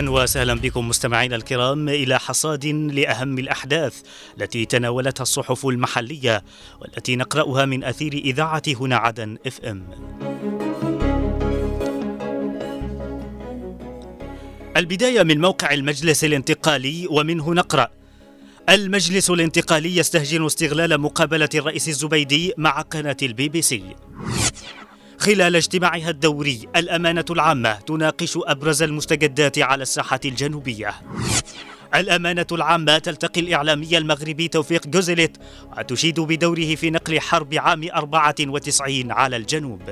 أهلا وسهلا بكم مستمعينا الكرام إلى حصاد لأهم الأحداث التي تناولتها الصحف المحلية والتي نقرأها من أثير إذاعة هنا عدن إف إم. البداية من موقع المجلس الانتقالي ومنه نقرأ المجلس الانتقالي يستهجن استغلال مقابلة الرئيس الزبيدي مع قناة البي بي سي. خلال اجتماعها الدوري الأمانة العامة تناقش أبرز المستجدات على الساحة الجنوبية. الأمانة العامة تلتقي الإعلامي المغربي توفيق جوزلت وتشيد بدوره في نقل حرب عام 94 على الجنوب.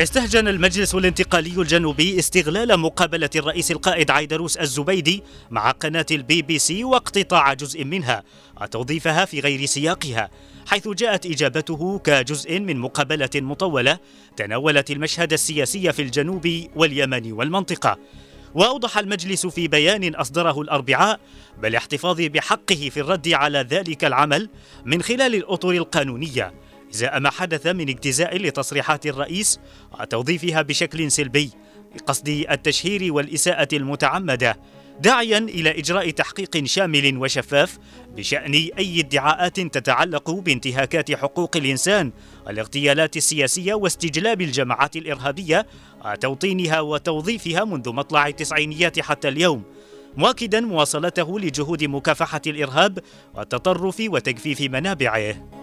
استهجن المجلس الانتقالي الجنوبي استغلال مقابلة الرئيس القائد عيدروس الزبيدي مع قناة البي بي سي واقتطاع جزء منها وتوظيفها في غير سياقها حيث جاءت إجابته كجزء من مقابلة مطولة تناولت المشهد السياسي في الجنوب واليمن والمنطقة. وأوضح المجلس في بيان أصدره الأربعاء بالاحتفاظ بحقه في الرد على ذلك العمل من خلال الأطر القانونية. ازاء ما حدث من اجتزاء لتصريحات الرئيس وتوظيفها بشكل سلبي بقصد التشهير والإساءة المتعمدة داعيا إلى إجراء تحقيق شامل وشفاف بشأن أي ادعاءات تتعلق بانتهاكات حقوق الإنسان والاغتيالات السياسية واستجلاب الجماعات الإرهابية وتوطينها وتوظيفها منذ مطلع التسعينيات حتى اليوم مؤكدا مواصلته لجهود مكافحة الإرهاب والتطرف وتجفيف منابعه.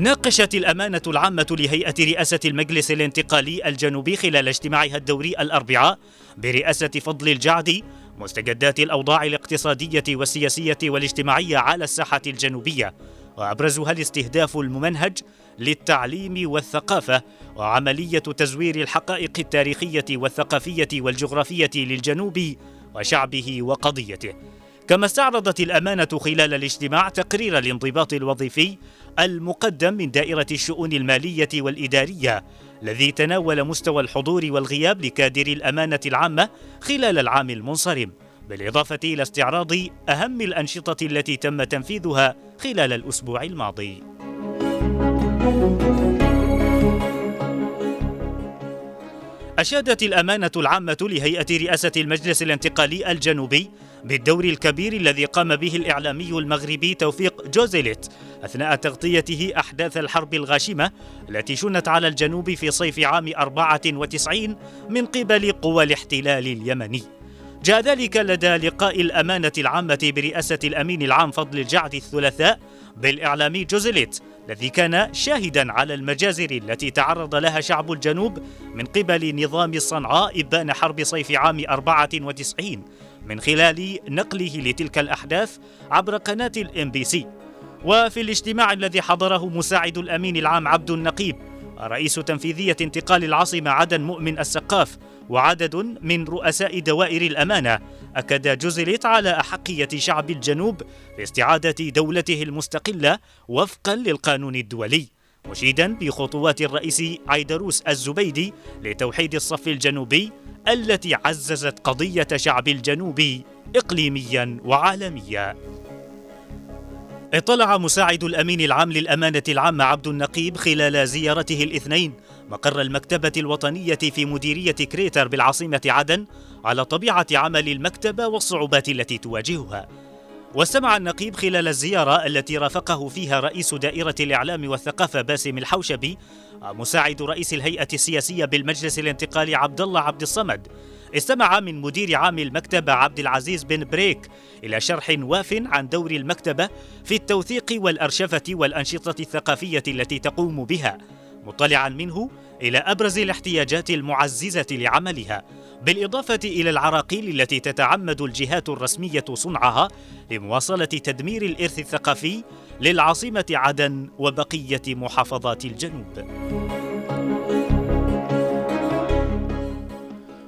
ناقشت الأمانة العامة لهيئة رئاسة المجلس الانتقالي الجنوبي خلال اجتماعها الدوري الأربعاء برئاسة فضل الجعدي مستجدات الأوضاع الاقتصادية والسياسية والاجتماعية على الساحة الجنوبية وأبرزها الاستهداف الممنهج للتعليم والثقافة وعملية تزوير الحقائق التاريخية والثقافية والجغرافية للجنوب وشعبه وقضيته. كما استعرضت الأمانة خلال الاجتماع تقرير الانضباط الوظيفي المقدم من دائرة الشؤون المالية والإدارية الذي تناول مستوى الحضور والغياب لكادر الأمانة العامة خلال العام المنصرم بالإضافة إلى استعراض أهم الأنشطة التي تم تنفيذها خلال الأسبوع الماضي. أشادت الأمانة العامة لهيئة رئاسة المجلس الانتقالي الجنوبي بالدور الكبير الذي قام به الإعلامي المغربي توفيق جوزيليت أثناء تغطيته أحداث الحرب الغاشمة التي شنت على الجنوب في صيف عام 94 من قبل قوى الاحتلال اليمني. جاء ذلك لدى لقاء الأمانة العامة برئاسة الأمين العام فضل الجعد الثلاثاء بالإعلامي جوزيليت الذي كان شاهدا على المجازر التي تعرض لها شعب الجنوب من قبل نظام صنعاء إبان حرب صيف عام 94 من خلال نقله لتلك الأحداث عبر قناة الإم بي سي. وفي الاجتماع الذي حضره مساعد الأمين العام عبد النقيب رئيس تنفيذية انتقال العاصمة عدن مؤمن السقاف وعدد من رؤساء دوائر الأمانة أكد جوزيليت على أحقية شعب الجنوب باستعادة دولته المستقلة وفقا للقانون الدولي. مشيدا بخطوات الرئيس عيدروس الزبيدي لتوحيد الصف الجنوبي التي عززت قضية شعب الجنوب إقليميا وعالميا. اطلع مساعد الأمين العام للأمانة العامة عبد النقيب خلال زيارته الاثنين مقر المكتبة الوطنية في مديرية كريتر بالعاصمة عدن على طبيعة عمل المكتبة والصعوبات التي تواجهها. واستمع النقيب خلال الزيارة التي رافقه فيها رئيس دائرة الإعلام والثقافة باسم الحوشبي مساعد رئيس الهيئة السياسية بالمجلس الانتقالي عبد الله عبد الصمد. استمع من مدير عام المكتبة عبد العزيز بن بريك إلى شرح واف عن دور المكتبة في التوثيق والأرشفة والأنشطة الثقافية التي تقوم بها. مطلعا منه إلى أبرز الاحتياجات المعززة لعملها بالإضافة إلى العراقيل التي تتعمد الجهات الرسمية صنعها لمواصلة تدمير الإرث الثقافي للعاصمة عدن وبقية محافظات الجنوب.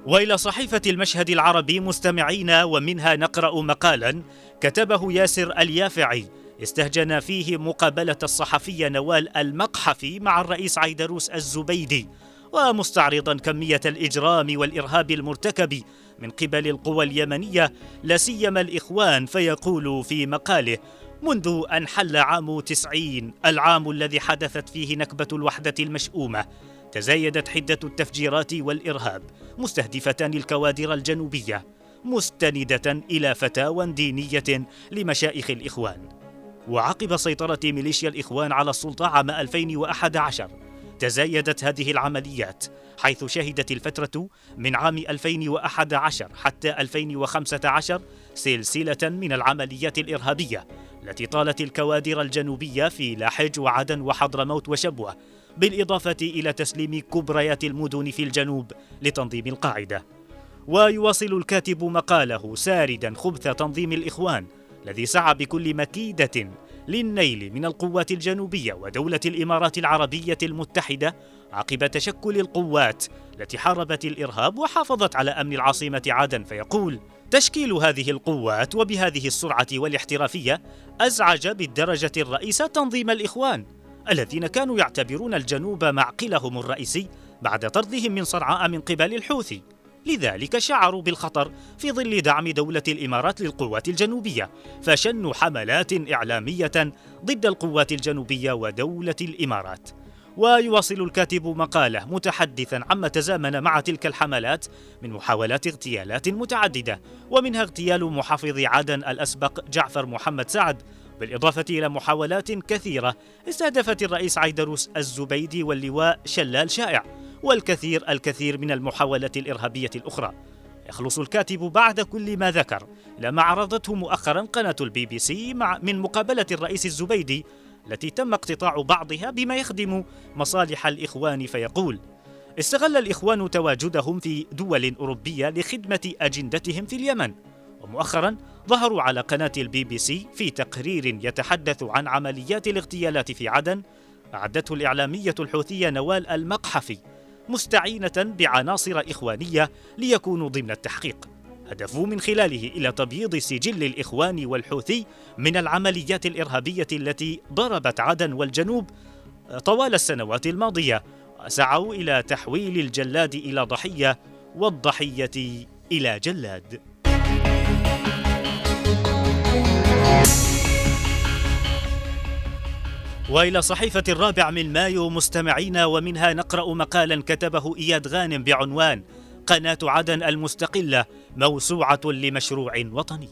وإلى صحيفة المشهد العربي مستمعين ومنها نقرأ مقالا كتبه ياسر اليافعي استهجن فيه مقابلة الصحفي نوال المقحفي مع الرئيس عيدروس الزبيدي ومستعرضا كمية الإجرام والإرهاب المرتكب من قبل القوى اليمنية لا سيما الإخوان فيقول في مقاله منذ أن حل عام تسعين العام الذي حدثت فيه نكبة الوحدة المشؤومة تزايدت حدة التفجيرات والإرهاب مستهدفة الكوادر الجنوبية مستندة إلى فتاوى دينية لمشايخ الإخوان. وعقب سيطرة ميليشيا الإخوان على السلطة عام 2011 تزايدت هذه العمليات حيث شهدت الفترة من عام 2011 حتى 2015 سلسلة من العمليات الإرهابية التي طالت الكوادر الجنوبية في لاحج وعدن وحضرموت وشبوة بالإضافة إلى تسليم كبريات المدن في الجنوب لتنظيم القاعدة. ويواصل الكاتب مقاله ساردا خبث تنظيم الإخوان الذي سعى بكل مكيدة للنيل من القوات الجنوبية ودولة الإمارات العربية المتحدة عقب تشكل القوات التي حاربت الإرهاب وحافظت على أمن العاصمة عدن فيقول تشكيل هذه القوات وبهذه السرعة والاحترافية أزعج بالدرجة الرئيسة تنظيم الإخوان الذين كانوا يعتبرون الجنوب معقلهم الرئيسي بعد طردهم من صنعاء من قبل الحوثي. لذلك شعروا بالخطر في ظل دعم دولة الإمارات للقوات الجنوبية فشنوا حملات إعلامية ضد القوات الجنوبية ودولة الإمارات. ويواصل الكاتب مقالة متحدثا عما تزامن مع تلك الحملات من محاولات اغتيالات متعددة ومنها اغتيال محافظ عدن الأسبق جعفر محمد سعد. بالإضافة إلى محاولات كثيرة استهدفت الرئيس عيدروس الزبيدي واللواء شلال شائع. والكثير الكثير من المحاولات الإرهابية الأخرى. يخلص الكاتب بعد كل ما ذكر لما عرضته مؤخرا قناة البي بي سي مع من مقابلة الرئيس الزبيدي التي تم اقتطاع بعضها بما يخدم مصالح الإخوان فيقول استغل الإخوان تواجدهم في دول أوروبية لخدمة أجندتهم في اليمن. ومؤخرا ظهروا على قناة البي بي سي في تقرير يتحدث عن عمليات الاغتيالات في عدن أعدته الإعلامية الحوثية نوال المقحفي. مستعينة بعناصر إخوانية ليكونوا ضمن التحقيق. هدفوا من خلاله إلى تبييض سجل الإخوان والحوثي من العمليات الإرهابية التي ضربت عدن والجنوب طوال السنوات الماضية وسعوا إلى تحويل الجلاد إلى ضحية والضحية إلى جلاد. وإلى صحيفة الرابع من مايو مستمعينا ومنها نقرأ مقالا كتبه إياد غانم بعنوان قناة عدن المستقلة موسوعة لمشروع وطني.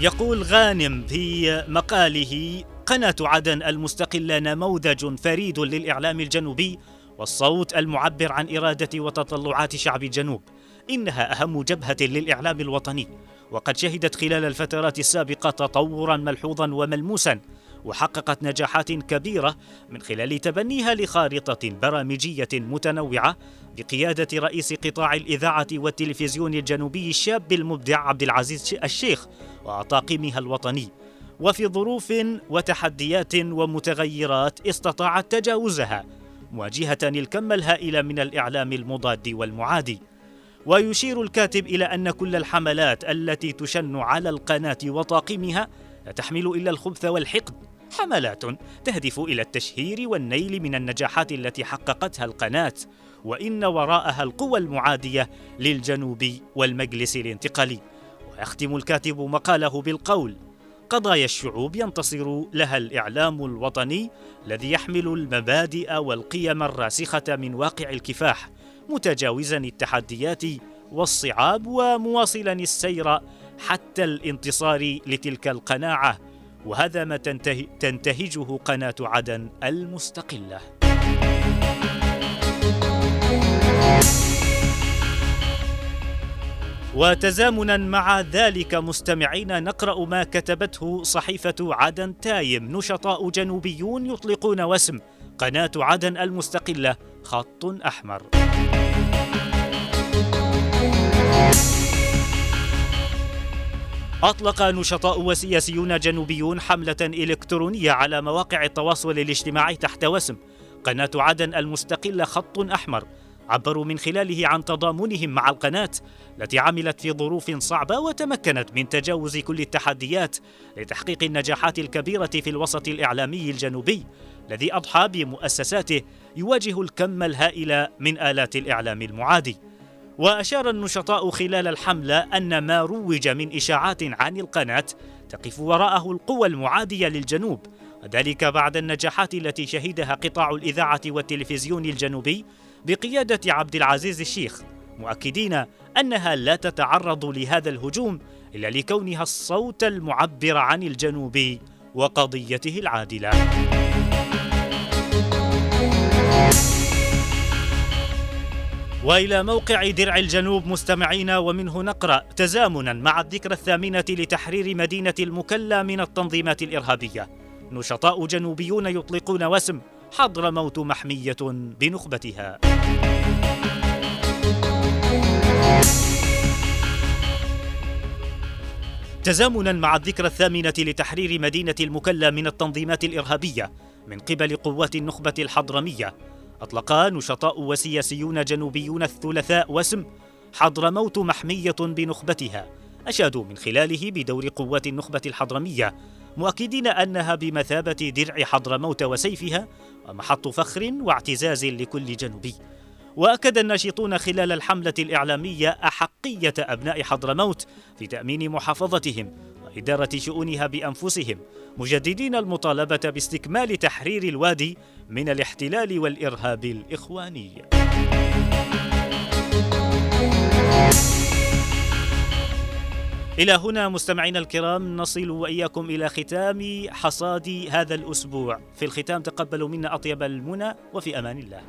يقول غانم في مقاله قناة عدن المستقلة نموذج فريد للإعلام الجنوبي والصوت المعبر عن إرادة وتطلعات شعب الجنوب إنها أهم جبهة للإعلام الوطني. وقد شهدت خلال الفترات السابقة تطورا ملحوظا وملموسا وحققت نجاحات كبيرة من خلال تبنيها لخارطة برامجية متنوعة بقيادة رئيس قطاع الإذاعة والتلفزيون الجنوبي الشاب المبدع عبد العزيز الشيخ وطاقمها الوطني. وفي ظروف وتحديات ومتغيرات استطاعت تجاوزها مواجهة الكم الهائل من الإعلام المضاد والمعادي. ويشير الكاتب إلى أن كل الحملات التي تشن على القناة وطاقمها لا تحمل إلا الخبث والحقد حملات تهدف إلى التشهير والنيل من النجاحات التي حققتها القناة وإن وراءها القوى المعادية للجنوب والمجلس الانتقالي. ويختم الكاتب مقاله بالقول قضايا الشعوب ينتصر لها الإعلام الوطني الذي يحمل المبادئ والقيم الراسخة من واقع الكفاح. متجاوزا التحديات والصعاب ومواصلا السير حتى الانتصار لتلك القناعة وهذا ما تنتهي تنتهجه قناة عدن المستقلة. وتزامنا مع ذلك مستمعين نقرأ ما كتبته صحيفة عدن تايم. نشطاء جنوبيون يطلقون وسم قناة عدن المستقلة خط أحمر. أطلق نشطاء وسياسيون جنوبيون حملة إلكترونية على مواقع التواصل الاجتماعي تحت وسم. قناة عدن المستقلة خط أحمر. عبروا من خلاله عن تضامنهم مع القناة التي عملت في ظروف صعبة وتمكنت من تجاوز كل التحديات لتحقيق النجاحات الكبيرة في الوسط الإعلامي الجنوبي الذي أضحى بمؤسساته يواجه الكم الهائل من آلات الإعلام المعادي. وأشار النشطاء خلال الحملة أن ما روج من إشاعات عن القناة تقف وراءه القوى المعادية للجنوب وذلك بعد النجاحات التي شهدها قطاع الإذاعة والتلفزيون الجنوبي بقيادة عبد العزيز الشيخ مؤكدين أنها لا تتعرض لهذا الهجوم إلا لكونها الصوت المعبر عن الجنوب وقضيته العادلة. وإلى موقع درع الجنوب مستمعين ومنه نقرأ تزامنا مع الذكرى الثامنة لتحرير مدينة المكلا من التنظيمات الإرهابية. نشطاء جنوبيون يطلقون وسم حضرموت محمية بنخبتها. تزامنا مع الذكرى الثامنة لتحرير مدينة المكلا من التنظيمات الإرهابية من قبل قوات النخبة الحضرمية. أطلق نشطاء وسياسيون جنوبيون الثلاثاء وسم حضرموت محمية بنخبتها أشادوا من خلاله بدور قوات النخبة الحضرمية مؤكدين أنها بمثابة درع حضرموت وسيفها ومحط فخر واعتزاز لكل جنوبي. وأكد الناشطون خلال الحملة الإعلامية أحقية أبناء حضرموت في تأمين محافظتهم وإدارة شؤونها بأنفسهم مجددين المطالبة باستكمال تحرير الوادي من الاحتلال والإرهاب الإخواني. إلى هنا مستمعينا الكرام نصل وإياكم إلى ختام حصاد هذا الأسبوع. في الختام تقبلوا منا أطيب المنى وفي أمان الله.